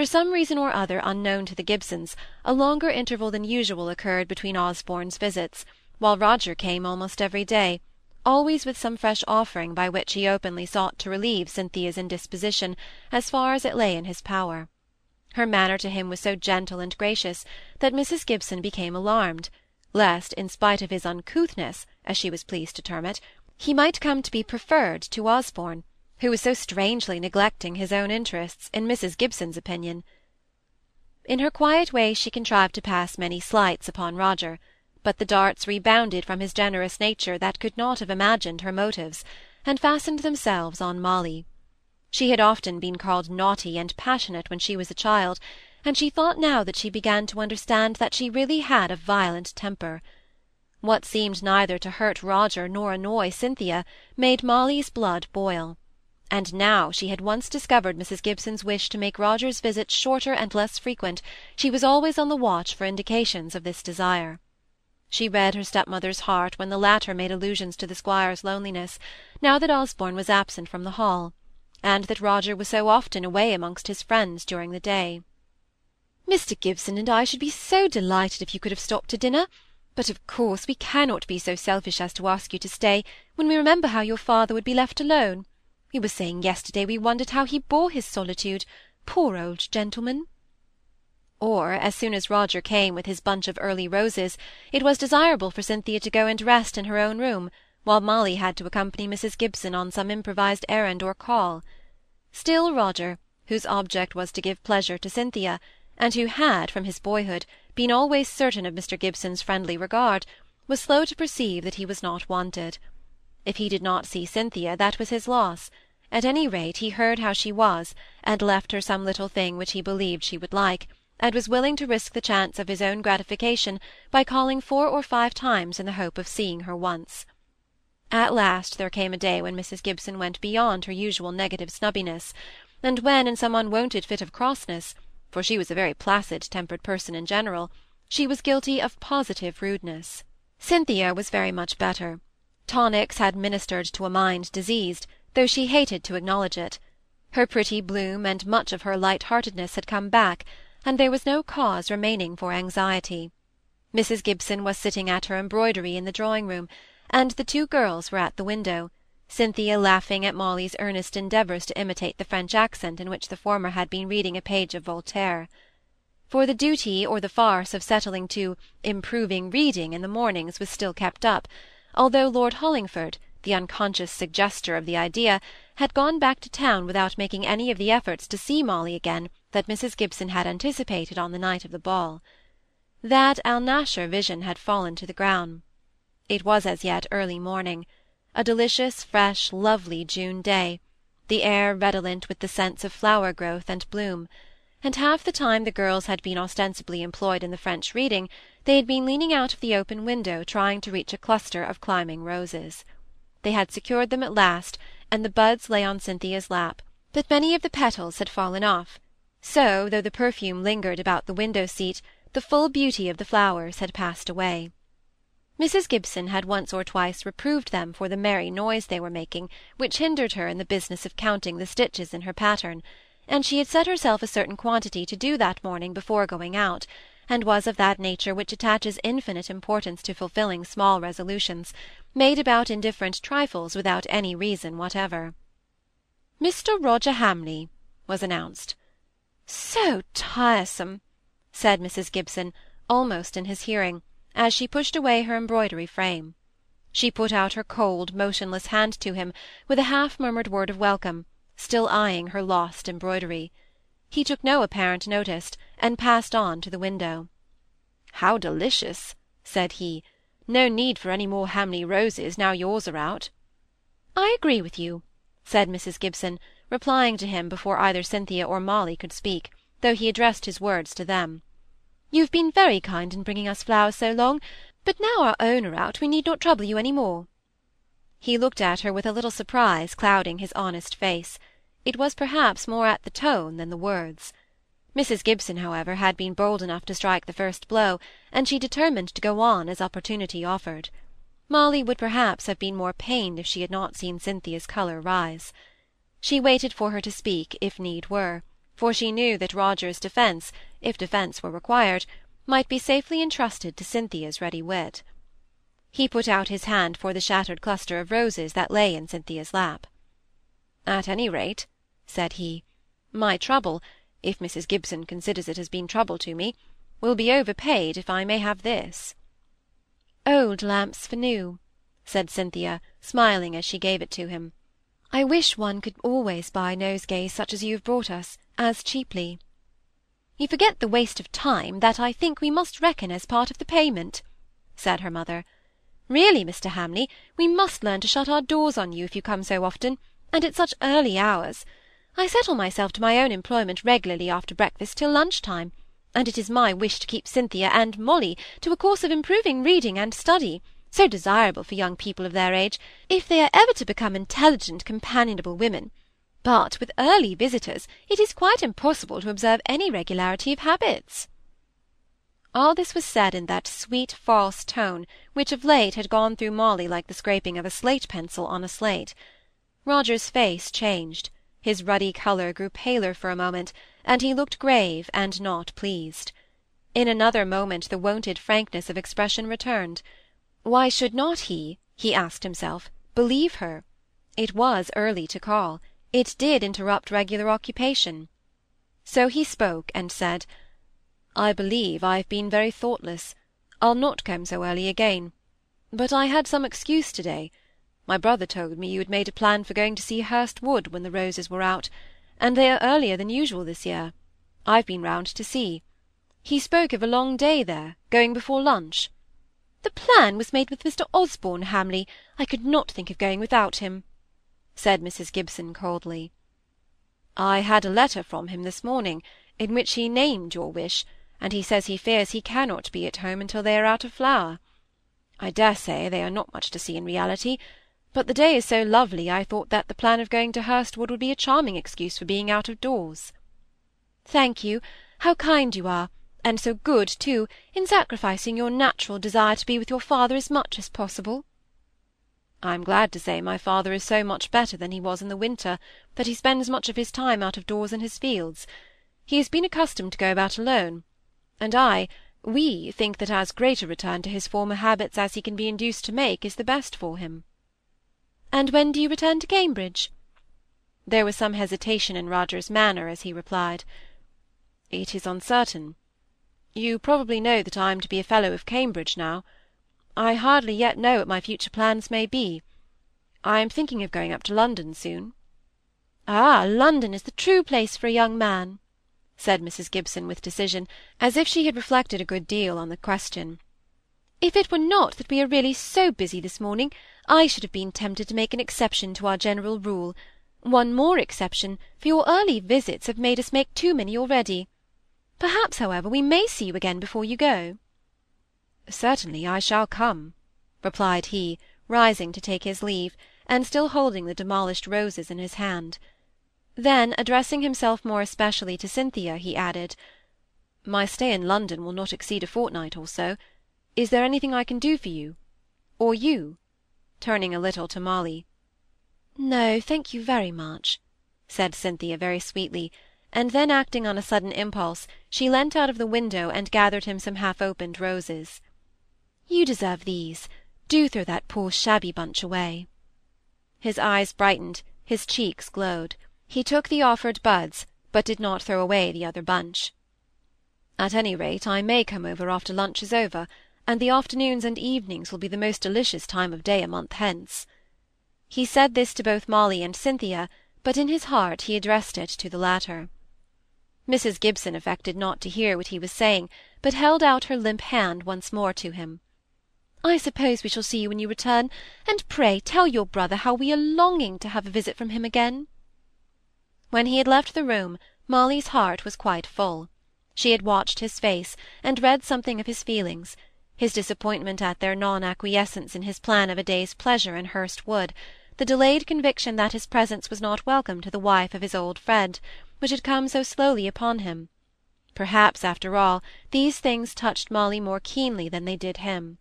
For some reason or other unknown to the Gibsons, a longer interval than usual occurred between Osborne's visits, while Roger came almost every day, always with some fresh offering by which he openly sought to relieve Cynthia's indisposition as far as it lay in his power. Her manner to him was so gentle and gracious that Mrs. Gibson became alarmed, lest, in spite of his uncouthness, as she was pleased to term it, he might come to be preferred to Osborne, who was so strangely neglecting his own interests, in Mrs. Gibson's opinion. In her quiet way she contrived to pass many slights upon Roger, but the darts rebounded from his generous nature that could not have imagined her motives, and fastened themselves on Molly. She had often been called naughty and passionate when she was a child, and she thought now that she began to understand that she really had a violent temper. What seemed neither to hurt Roger nor annoy Cynthia made Molly's blood boil and now she had once discovered Mrs. Gibson's wish to make Roger's visits shorter and less frequent, she was always on the watch for indications of this desire. She read her stepmother's heart when the latter made allusions to the squire's loneliness, now that Osborne was absent from the Hall, and that Roger was so often away amongst his friends during the day. Mr. Gibson and I should be so delighted if you could have stopped to dinner, but of course we cannot be so selfish as to ask you to stay, when we remember how your father would be left alone. We were saying yesterday we wondered how he bore his solitude. Poor old gentleman! Or, as soon as Roger came with his bunch of early roses, it was desirable for Cynthia to go and rest in her own room, while Molly had to accompany Mrs. Gibson on some improvised errand or call. Still Roger, whose object was to give pleasure to Cynthia, and who had, from his boyhood, been always certain of Mr. Gibson's friendly regard, was slow to perceive that he was not wanted. If he did not see Cynthia, that was his loss. At any rate, he heard how she was, and left her some little thing which he believed she would like, and was willing to risk the chance of his own gratification by calling four or five times in the hope of seeing her once. At last there came a day when Mrs. Gibson went beyond her usual negative snubbiness, and when, in some unwonted fit of crossness, for she was a very placid tempered person in general, she was guilty of positive rudeness. Cynthia was very much better. Tonics had ministered to a mind diseased, though she hated to acknowledge it. Her pretty bloom and much of her light-heartedness had come back, and there was no cause remaining for anxiety. Mrs. Gibson was sitting at her embroidery in the drawing-room, and the two girls were at the window, Cynthia laughing at Molly's earnest endeavours to imitate the French accent in which the former had been reading a page of Voltaire. For the duty or the farce of settling to improving reading in the mornings was still kept up, although Lord Hollingford, the unconscious suggester of the idea, had gone back to town without making any of the efforts to see Molly again that Mrs. Gibson had anticipated on the night of the ball. That Alnaschar vision had fallen to the ground. It was as yet early morning, a delicious, fresh, lovely June day, the air redolent with the scents of flower growth and bloom and half the time the girls had been ostensibly employed in the French reading, they had been leaning out of the open window trying to reach a cluster of climbing roses. They had secured them at last, and the buds lay on Cynthia's lap, but many of the petals had fallen off, so, though the perfume lingered about the window-seat, the full beauty of the flowers had passed away. Mrs. Gibson had once or twice reproved them for the merry noise they were making, which hindered her in the business of counting the stitches in her pattern, and she had set herself a certain quantity to do that morning before going out, and was of that nature which attaches infinite importance to fulfilling small resolutions, made about indifferent trifles without any reason whatever. Mr. Roger Hamley was announced. So tiresome, said Mrs. Gibson, almost in his hearing, as she pushed away her embroidery frame. She put out her cold, motionless hand to him, with a half-murmured word of welcome, still eyeing her lost embroidery. He took no apparent notice, and passed on to the window. "How delicious!" said he. "No need for any more Hamley roses, now yours are out." "I agree with you," said Mrs. Gibson, replying to him before either Cynthia or Molly could speak, though he addressed his words to them. "You've been very kind in bringing us flowers so long, but now our own are out we need not trouble you any more." He looked at her with a little surprise clouding his honest face. It was perhaps more at the tone than the words. Mrs. Gibson, however, had been bold enough to strike the first blow, and she determined to go on as opportunity offered. Molly would perhaps have been more pained if she had not seen Cynthia's colour rise. She waited for her to speak, if need were, for she knew that Roger's defence, if defence were required, might be safely entrusted to Cynthia's ready wit. He put out his hand for the shattered cluster of roses that lay in Cynthia's lap. "At any rate," said he, "my trouble, if Mrs. Gibson considers it has been trouble to me, will be overpaid if I may have this." "Old lamps for new," said Cynthia, smiling as she gave it to him. "I wish one could always buy nosegays such as you have brought us, as cheaply." "You forget the waste of time that I think we must reckon as part of the payment," said her mother. Really, Mr. Hamley, we must learn to shut our doors on you if you come so often, and at such early hours. I settle myself to my own employment regularly after breakfast till lunch-time, and it is my wish to keep Cynthia and Molly to a course of improving reading and study, so desirable for young people of their age, if they are ever to become intelligent, companionable women. But with early visitors it is quite impossible to observe any regularity of habits. All this was said in that sweet false tone which of late had gone through Molly like the scraping of a slate pencil on a slate. Roger's face changed, his ruddy colour grew paler for a moment, and he looked grave and not pleased. In another moment the wonted frankness of expression returned. Why should not he, he asked himself, believe her? It was early to call; it did interrupt regular occupation. So he spoke and said, I believe I have been very thoughtless. I'll not come so early again. But I had some excuse to-day. My brother told me you had made a plan for going to see Hurst Wood when the roses were out, and they are earlier than usual this year. I've been round to see. He spoke of a long day there, going before lunch. The plan was made with Mr. Osborne, Hamley. I could not think of going without him," said Mrs. Gibson coldly. I had a letter from him this morning, in which he named your wish, and he says he fears he cannot be at home until they are out of flower. I dare say they are not much to see in reality, but the day is so lovely I thought that the plan of going to Hurstwood would be a charming excuse for being out of doors. Thank you. How kind you are, and so good, too, in sacrificing your natural desire to be with your father as much as possible. I am glad to say my father is so much better than he was in the winter, that he spends much of his time out of doors in his fields. He has been accustomed to go about alone, and I, we think that as great a return to his former habits as he can be induced to make is the best for him. And when do you return to Cambridge? There was some hesitation in Roger's manner as he replied, It is uncertain. You probably know that I am to be a Fellow of Cambridge now. I hardly yet know what my future plans may be. I am thinking of going up to London soon. Ah, London is the true place for a young man said Mrs. Gibson with decision, as if she had reflected a good deal on the question. If it were not that we are really so busy this morning, I should have been tempted to make an exception to our general rule. One more exception, for your early visits have made us make too many already. Perhaps, however, we may see you again before you go. Certainly I shall come, replied he, rising to take his leave, and still holding the demolished roses in his hand. Then, addressing himself more especially to Cynthia, he added, "My stay in London will not exceed a fortnight or so. Is there anything I can do for you? Or you?" turning a little to Molly. "No, thank you very much," said Cynthia very sweetly, and then acting on a sudden impulse, she leant out of the window and gathered him some half-opened roses. "You deserve these. Do throw that poor shabby bunch away." His eyes brightened, his cheeks glowed. He took the offered buds, but did not throw away the other bunch. At any rate, I may come over after lunch is over, and the afternoons and evenings will be the most delicious time of day a month hence. He said this to both Molly and Cynthia, but in his heart he addressed it to the latter. Mrs. Gibson affected not to hear what he was saying, but held out her limp hand once more to him. I suppose we shall see you when you return, and pray tell your brother how we are longing to have a visit from him again. When he had left the room, Molly's heart was quite full. She had watched his face, and read something of his feelings, his disappointment at their non-acquiescence in his plan of a day's pleasure in Hurst Wood, the delayed conviction that his presence was not welcome to the wife of his old friend, which had come so slowly upon him. Perhaps, after all, these things touched Molly more keenly than they did him.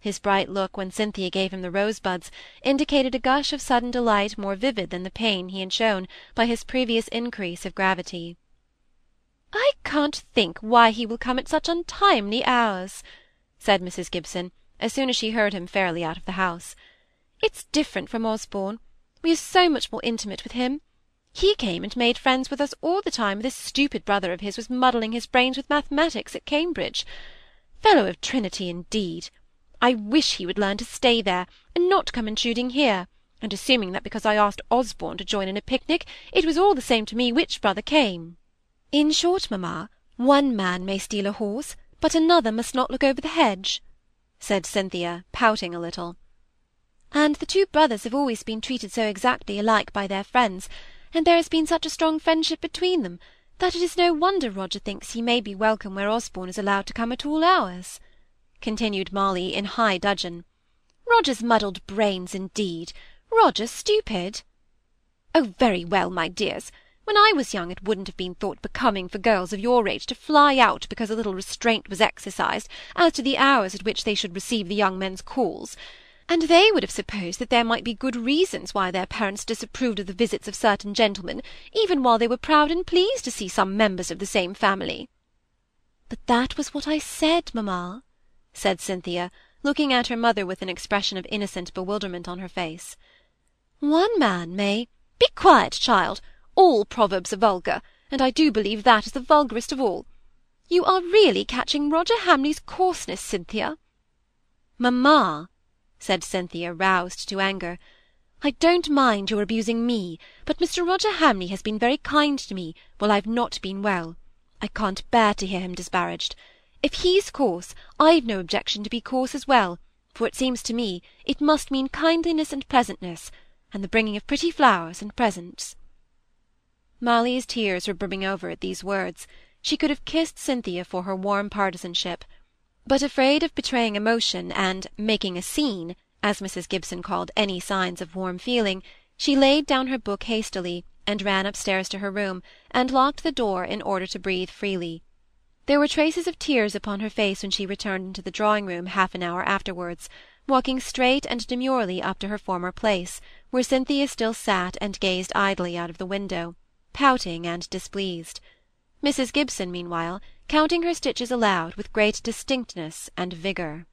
His bright look when Cynthia gave him the rosebuds indicated a gush of sudden delight more vivid than the pain he had shown by his previous increase of gravity. I can't think why he will come at such untimely hours," said Mrs. Gibson, as soon as she heard him fairly out of the house. "It's different from Osborne. We are so much more intimate with him. He came and made friends with us all the time this stupid brother of his was muddling his brains with mathematics at Cambridge. Fellow of Trinity, indeed! I wish he would learn to stay there, and not come intruding here, and assuming that because I asked Osborne to join in a picnic, it was all the same to me which brother came. In short, mamma, one man may steal a horse, but another must not look over the hedge," said Cynthia, pouting a little. And the two brothers have always been treated so exactly alike by their friends, and there has been such a strong friendship between them, that it is no wonder Roger thinks he may be welcome where Osborne is allowed to come at all hours," continued Molly, in high dudgeon. "Roger's muddled brains, indeed! Roger stupid!" "Oh, very well, my dears. When I was young it wouldn't have been thought becoming for girls of your age to fly out because a little restraint was exercised as to the hours at which they should receive the young men's calls and they would have supposed that there might be good reasons why their parents disapproved of the visits of certain gentlemen, even while they were proud and pleased to see some members of the same family. But that was what I said, mamma, said Cynthia, looking at her mother with an expression of innocent bewilderment on her face. One man may— Be quiet, child! All proverbs are vulgar, and I do believe that is the vulgarest of all. You are really catching Roger Hamley's coarseness, Cynthia. Mamma, said Cynthia, roused to anger. I don't mind your abusing me, but Mr. Roger Hamley has been very kind to me while I've not been well. I can't bear to hear him disparaged. If he's coarse, I've no objection to be coarse as well, for it seems to me it must mean kindliness and pleasantness, and the bringing of pretty flowers and presents. Molly's tears were brimming over at these words. She could have kissed Cynthia for her warm partisanship but afraid of betraying emotion and making a scene, as Mrs. Gibson called any signs of warm feeling, she laid down her book hastily, and ran upstairs to her room, and locked the door in order to breathe freely. There were traces of tears upon her face when she returned into the drawing-room half an hour afterwards, walking straight and demurely up to her former place, where Cynthia still sat and gazed idly out of the window, pouting and displeased. Mrs. Gibson, meanwhile, counting her stitches aloud with great distinctness and vigour.